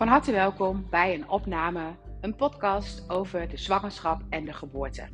Van harte welkom bij een opname, een podcast over de zwangerschap en de geboorte.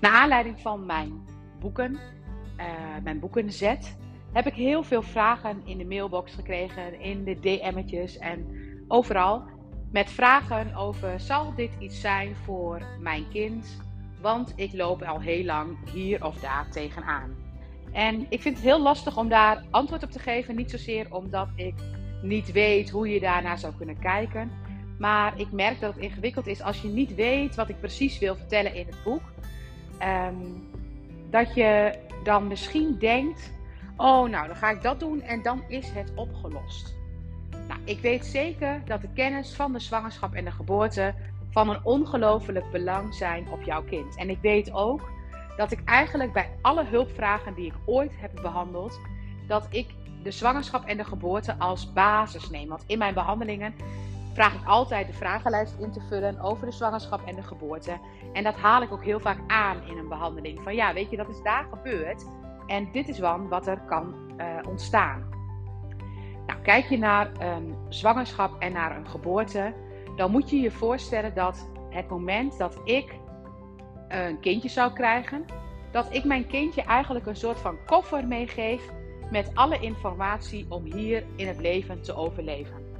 Naar aanleiding van mijn boeken, uh, mijn boekenzet, heb ik heel veel vragen in de mailbox gekregen, in de DM'tjes en overal. Met vragen over, zal dit iets zijn voor mijn kind? Want ik loop al heel lang hier of daar tegenaan. En ik vind het heel lastig om daar antwoord op te geven. Niet zozeer omdat ik niet weet hoe je daarnaar zou kunnen kijken. Maar ik merk dat het ingewikkeld is als je niet weet wat ik precies wil vertellen in het boek. Ehm, dat je dan misschien denkt: oh, nou dan ga ik dat doen en dan is het opgelost. Nou, ik weet zeker dat de kennis van de zwangerschap en de geboorte van een ongelooflijk belang zijn op jouw kind. En ik weet ook dat ik eigenlijk bij alle hulpvragen die ik ooit heb behandeld, dat ik de zwangerschap en de geboorte als basis neem. Want in mijn behandelingen vraag ik altijd de vragenlijst in te vullen over de zwangerschap en de geboorte. En dat haal ik ook heel vaak aan in een behandeling. Van ja, weet je, dat is daar gebeurd. En dit is wat er kan uh, ontstaan. Nou, kijk je naar een zwangerschap en naar een geboorte, dan moet je je voorstellen dat het moment dat ik een kindje zou krijgen, dat ik mijn kindje eigenlijk een soort van koffer meegeef met alle informatie om hier in het leven te overleven.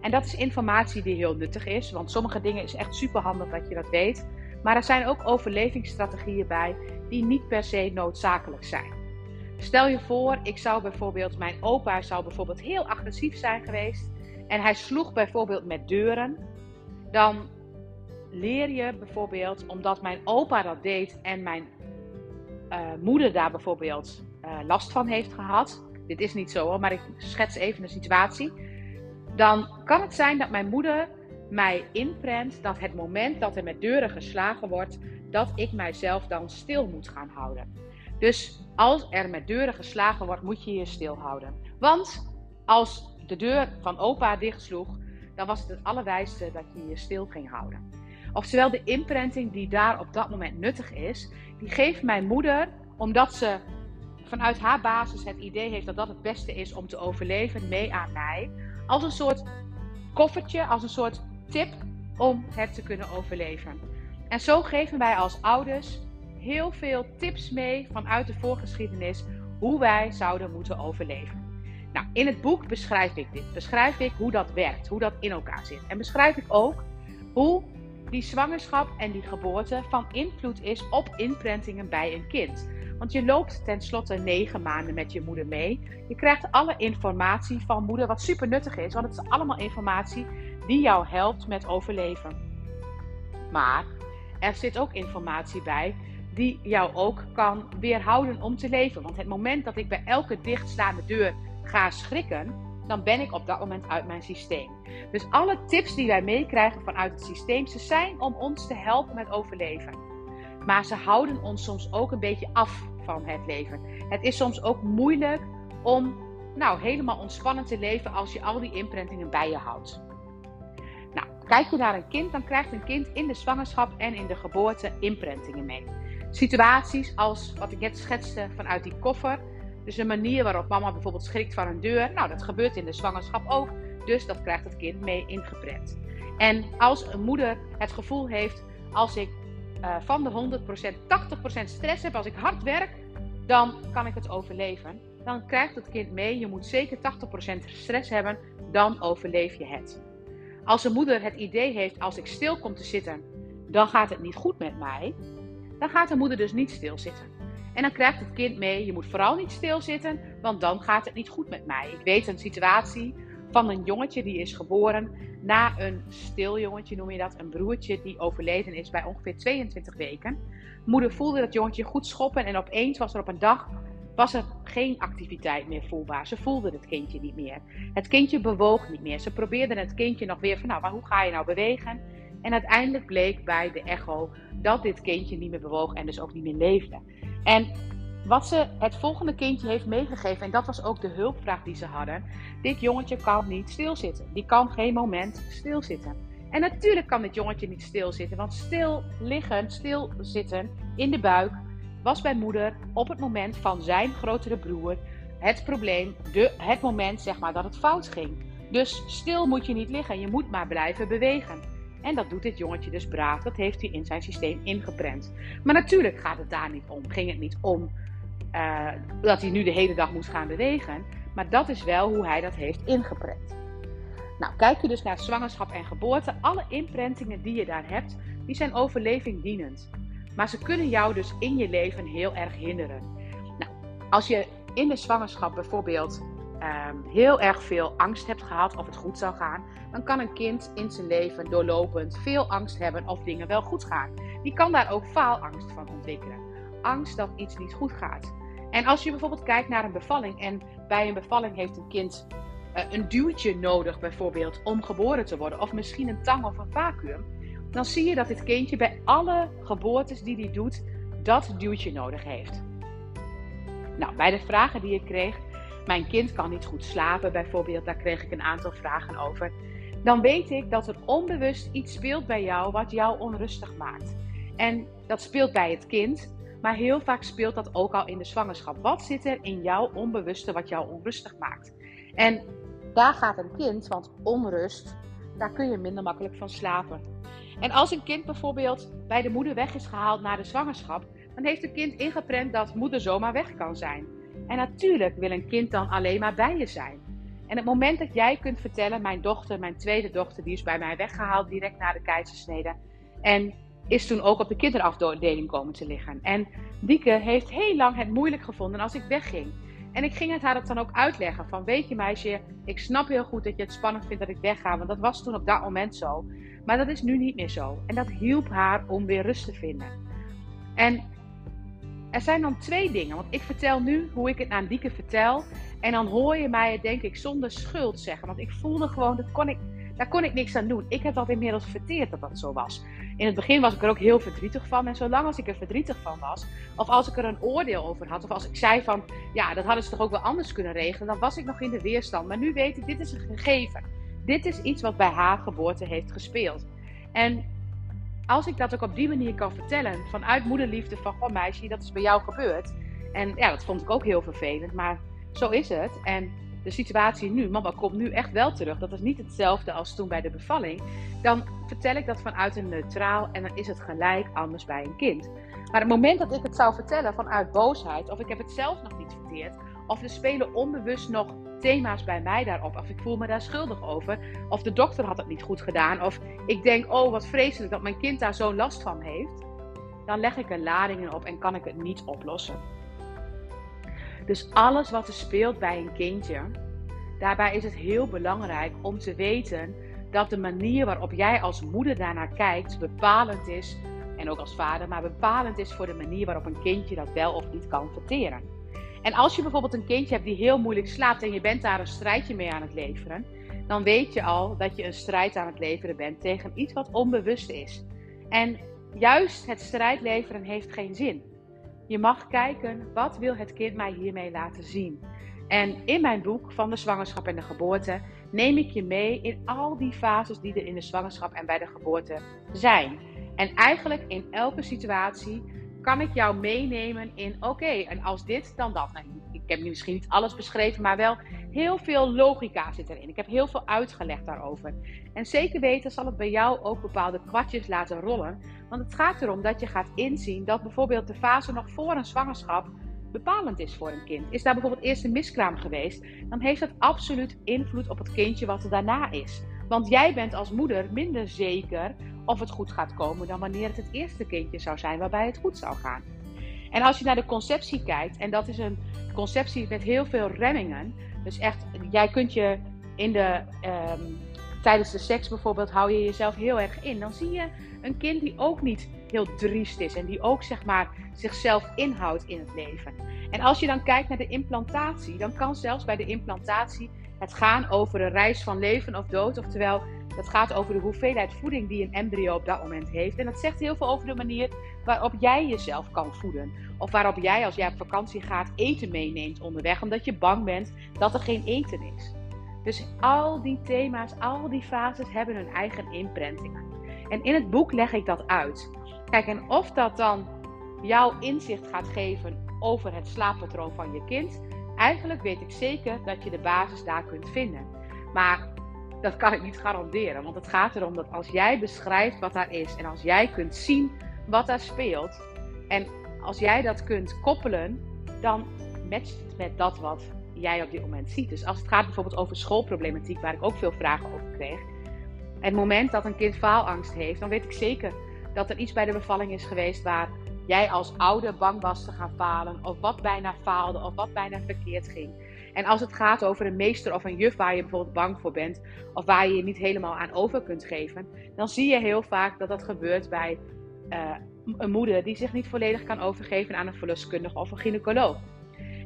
En dat is informatie die heel nuttig is, want sommige dingen is echt super handig dat je dat weet. Maar er zijn ook overlevingsstrategieën bij die niet per se noodzakelijk zijn. Stel je voor, ik zou bijvoorbeeld, mijn opa zou bijvoorbeeld heel agressief zijn geweest en hij sloeg bijvoorbeeld met deuren. Dan leer je bijvoorbeeld, omdat mijn opa dat deed en mijn uh, moeder daar bijvoorbeeld uh, last van heeft gehad. Dit is niet zo hoor, maar ik schets even een situatie. Dan kan het zijn dat mijn moeder mij inprent dat het moment dat er met deuren geslagen wordt, dat ik mijzelf dan stil moet gaan houden. Dus als er met deuren geslagen wordt, moet je je stil houden. Want als de deur van opa dichtsloeg, dan was het het allerwijste dat je je stil ging houden. Oftewel de imprinting die daar op dat moment nuttig is, die geeft mijn moeder, omdat ze vanuit haar basis het idee heeft dat dat het beste is om te overleven, mee aan mij. Als een soort koffertje, als een soort tip om het te kunnen overleven. En zo geven wij als ouders heel veel tips mee vanuit de voorgeschiedenis hoe wij zouden moeten overleven. Nou, in het boek beschrijf ik dit. Beschrijf ik hoe dat werkt, hoe dat in elkaar zit. En beschrijf ik ook hoe die zwangerschap en die geboorte van invloed is op inprentingen bij een kind. Want je loopt tenslotte negen maanden met je moeder mee. Je krijgt alle informatie van moeder, wat super nuttig is, want het is allemaal informatie die jou helpt met overleven. Maar er zit ook informatie bij die jou ook kan weerhouden om te leven. Want het moment dat ik bij elke dichtstaande deur ga schrikken, dan ben ik op dat moment uit mijn systeem. Dus alle tips die wij meekrijgen vanuit het systeem, ze zijn om ons te helpen met overleven. Maar ze houden ons soms ook een beetje af van het leven. Het is soms ook moeilijk om nou, helemaal ontspannen te leven als je al die imprintingen bij je houdt. Nou, kijk je naar een kind, dan krijgt een kind in de zwangerschap en in de geboorte imprintingen mee. Situaties als wat ik net schetste vanuit die koffer. Dus een manier waarop mama bijvoorbeeld schrikt van een deur. Nou, dat gebeurt in de zwangerschap ook. Dus dat krijgt het kind mee ingeprent. En als een moeder het gevoel heeft, als ik uh, van de 100% 80% stress heb, als ik hard werk, dan kan ik het overleven. Dan krijgt het kind mee, je moet zeker 80% stress hebben, dan overleef je het. Als een moeder het idee heeft, als ik stil kom te zitten, dan gaat het niet goed met mij, dan gaat de moeder dus niet stilzitten. En dan krijgt het kind mee, je moet vooral niet stilzitten, want dan gaat het niet goed met mij. Ik weet een situatie van een jongetje die is geboren na een stil jongetje, noem je dat, een broertje die overleden is bij ongeveer 22 weken. Moeder voelde dat jongetje goed schoppen en opeens was er op een dag was er geen activiteit meer voelbaar. Ze voelde het kindje niet meer. Het kindje bewoog niet meer. Ze probeerde het kindje nog weer van, nou, maar hoe ga je nou bewegen? En uiteindelijk bleek bij de echo dat dit kindje niet meer bewoog en dus ook niet meer leefde. En wat ze het volgende kindje heeft meegegeven, en dat was ook de hulpvraag die ze hadden: dit jongetje kan niet stilzitten. Die kan geen moment stilzitten. En natuurlijk kan dit jongetje niet stilzitten, want stil liggen, stilzitten in de buik was bij moeder op het moment van zijn grotere broer het probleem, de, het moment zeg maar dat het fout ging. Dus stil moet je niet liggen, je moet maar blijven bewegen. En dat doet dit jongetje dus braaf. Dat heeft hij in zijn systeem ingeprent. Maar natuurlijk gaat het daar niet om. Ging het niet om uh, dat hij nu de hele dag moest gaan bewegen. Maar dat is wel hoe hij dat heeft ingeprent. Nou, kijk je dus naar zwangerschap en geboorte. Alle imprentingen die je daar hebt, die zijn overleving dienend. Maar ze kunnen jou dus in je leven heel erg hinderen. Nou, als je in de zwangerschap bijvoorbeeld um, heel erg veel angst hebt gehad of het goed zou gaan, dan kan een kind in zijn leven doorlopend veel angst hebben of dingen wel goed gaan. Die kan daar ook faalangst van ontwikkelen. Angst dat iets niet goed gaat. En als je bijvoorbeeld kijkt naar een bevalling en bij een bevalling heeft een kind uh, een duwtje nodig, bijvoorbeeld om geboren te worden, of misschien een tang of een vacuüm, dan zie je dat dit kindje bij alle geboortes die hij doet, dat duwtje nodig heeft. Nou, bij de vragen die ik kreeg, mijn kind kan niet goed slapen bijvoorbeeld, daar kreeg ik een aantal vragen over. Dan weet ik dat er onbewust iets speelt bij jou wat jou onrustig maakt. En dat speelt bij het kind, maar heel vaak speelt dat ook al in de zwangerschap. Wat zit er in jouw onbewuste wat jou onrustig maakt? En daar gaat een kind, want onrust, daar kun je minder makkelijk van slapen. En als een kind bijvoorbeeld bij de moeder weg is gehaald na de zwangerschap, dan heeft een kind ingeprent dat moeder zomaar weg kan zijn. En natuurlijk wil een kind dan alleen maar bij je zijn. En het moment dat jij kunt vertellen, mijn dochter, mijn tweede dochter, die is bij mij weggehaald direct na de keizersnede. En is toen ook op de kinderafdeling komen te liggen. En Dieke heeft heel lang het moeilijk gevonden als ik wegging. En ik ging het haar dan ook uitleggen van, weet je meisje, ik snap heel goed dat je het spannend vindt dat ik wegga, want dat was toen op dat moment zo. Maar dat is nu niet meer zo. En dat hielp haar om weer rust te vinden. En er zijn dan twee dingen. Want ik vertel nu hoe ik het aan Dieke vertel. En dan hoor je mij het denk ik zonder schuld zeggen. Want ik voelde gewoon, dat kon ik, daar kon ik niks aan doen. Ik heb dat inmiddels verteerd dat dat zo was. In het begin was ik er ook heel verdrietig van. En zolang als ik er verdrietig van was, of als ik er een oordeel over had, of als ik zei van, ja, dat hadden ze toch ook wel anders kunnen regelen, dan was ik nog in de weerstand. Maar nu weet ik, dit is een gegeven. Dit is iets wat bij haar geboorte heeft gespeeld. En als ik dat ook op die manier kan vertellen, vanuit moederliefde van, oh meisje, dat is bij jou gebeurd. En ja, dat vond ik ook heel vervelend, maar zo is het. En de situatie nu, mama komt nu echt wel terug. Dat is niet hetzelfde als toen bij de bevalling. Dan vertel ik dat vanuit een neutraal en dan is het gelijk anders bij een kind. Maar het moment dat ik het zou vertellen vanuit boosheid, of ik heb het zelf nog niet verteerd, of er spelen onbewust nog thema's bij mij daarop. Of ik voel me daar schuldig over. Of de dokter had het niet goed gedaan. Of ik denk, oh wat vreselijk dat mijn kind daar zo'n last van heeft. Dan leg ik er ladingen op en kan ik het niet oplossen. Dus alles wat er speelt bij een kindje, daarbij is het heel belangrijk om te weten dat de manier waarop jij als moeder daarnaar kijkt bepalend is. En ook als vader, maar bepalend is voor de manier waarop een kindje dat wel of niet kan verteren. En als je bijvoorbeeld een kindje hebt die heel moeilijk slaapt en je bent daar een strijdje mee aan het leveren, dan weet je al dat je een strijd aan het leveren bent tegen iets wat onbewust is. En juist het strijd leveren heeft geen zin. Je mag kijken, wat wil het kind mij hiermee laten zien? En in mijn boek van de zwangerschap en de geboorte neem ik je mee in al die fases die er in de zwangerschap en bij de geboorte zijn. En eigenlijk in elke situatie kan ik jou meenemen in oké, en als dit, dan dat. Nou, ik heb nu misschien niet alles beschreven, maar wel heel veel logica zit erin. Ik heb heel veel uitgelegd daarover. En zeker weten zal het bij jou ook bepaalde kwartjes laten rollen. Want het gaat erom dat je gaat inzien dat bijvoorbeeld de fase nog voor een zwangerschap bepalend is voor een kind. Is daar bijvoorbeeld eerst een miskraam geweest, dan heeft dat absoluut invloed op het kindje wat er daarna is. Want jij bent als moeder minder zeker of het goed gaat komen dan wanneer het het eerste kindje zou zijn waarbij het goed zou gaan. En als je naar de conceptie kijkt, en dat is een conceptie met heel veel remmingen. Dus echt, jij kunt je in de, ehm, tijdens de seks bijvoorbeeld, hou je jezelf heel erg in. Dan zie je een kind die ook niet heel driest is en die ook zeg maar zichzelf inhoudt in het leven. En als je dan kijkt naar de implantatie, dan kan zelfs bij de implantatie het gaan over een reis van leven of dood. Oftewel, het gaat over de hoeveelheid voeding die een embryo op dat moment heeft. En dat zegt heel veel over de manier waarop jij jezelf kan voeden. Of waarop jij, als jij op vakantie gaat, eten meeneemt onderweg, omdat je bang bent dat er geen eten is. Dus al die thema's, al die fases hebben hun eigen imprintingen. En in het boek leg ik dat uit. Kijk, en of dat dan jouw inzicht gaat geven over het slaappatroon van je kind, eigenlijk weet ik zeker dat je de basis daar kunt vinden. Maar dat kan ik niet garanderen. Want het gaat erom dat als jij beschrijft wat daar is en als jij kunt zien wat daar speelt en als jij dat kunt koppelen, dan matcht het met dat wat jij op dit moment ziet. Dus als het gaat bijvoorbeeld over schoolproblematiek, waar ik ook veel vragen over kreeg. Het moment dat een kind faalangst heeft, dan weet ik zeker dat er iets bij de bevalling is geweest waar jij als ouder bang was te gaan falen, of wat bijna faalde, of wat bijna verkeerd ging. En als het gaat over een meester of een juf waar je bijvoorbeeld bang voor bent, of waar je je niet helemaal aan over kunt geven, dan zie je heel vaak dat dat gebeurt bij uh, een moeder die zich niet volledig kan overgeven aan een verloskundige of een gynaecoloog.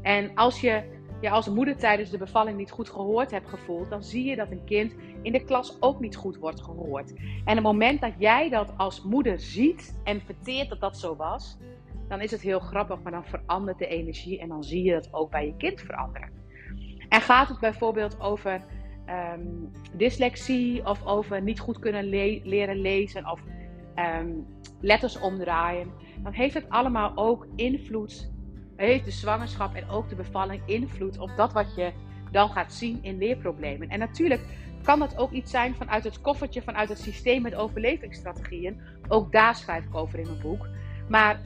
En als je je als moeder tijdens de bevalling niet goed gehoord hebt gevoeld, dan zie je dat een kind in de klas ook niet goed wordt gehoord. En het moment dat jij dat als moeder ziet en verteert dat dat zo was, dan is het heel grappig, maar dan verandert de energie en dan zie je dat ook bij je kind veranderen. En gaat het bijvoorbeeld over um, dyslexie of over niet goed kunnen leren lezen of um, letters omdraaien, dan heeft het allemaal ook invloed. Heeft de zwangerschap en ook de bevalling invloed op dat wat je dan gaat zien in leerproblemen. En natuurlijk kan dat ook iets zijn vanuit het koffertje, vanuit het systeem met overlevingsstrategieën. Ook daar schrijf ik over in mijn boek. Maar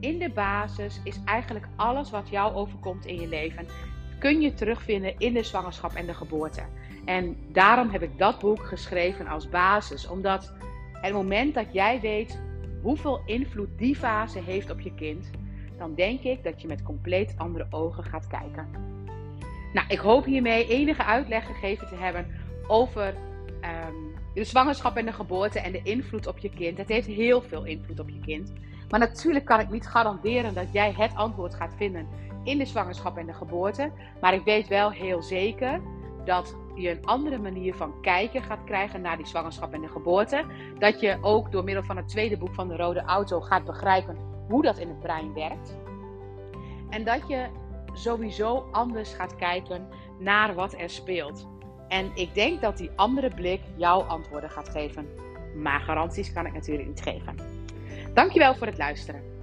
in de basis is eigenlijk alles wat jou overkomt in je leven, kun je terugvinden in de zwangerschap en de geboorte. En daarom heb ik dat boek geschreven als basis, omdat het moment dat jij weet hoeveel invloed die fase heeft op je kind, dan denk ik dat je met compleet andere ogen gaat kijken. Nou, ik hoop hiermee enige uitleg gegeven te hebben over um, de zwangerschap en de geboorte en de invloed op je kind. Het heeft heel veel invloed op je kind. Maar natuurlijk kan ik niet garanderen dat jij het antwoord gaat vinden in de zwangerschap en de geboorte. Maar ik weet wel heel zeker dat je een andere manier van kijken gaat krijgen naar die zwangerschap en de geboorte. Dat je ook door middel van het tweede boek van de Rode Auto gaat begrijpen hoe dat in het brein werkt. En dat je sowieso anders gaat kijken naar wat er speelt. En ik denk dat die andere blik jouw antwoorden gaat geven. Maar garanties kan ik natuurlijk niet geven. Dankjewel voor het luisteren.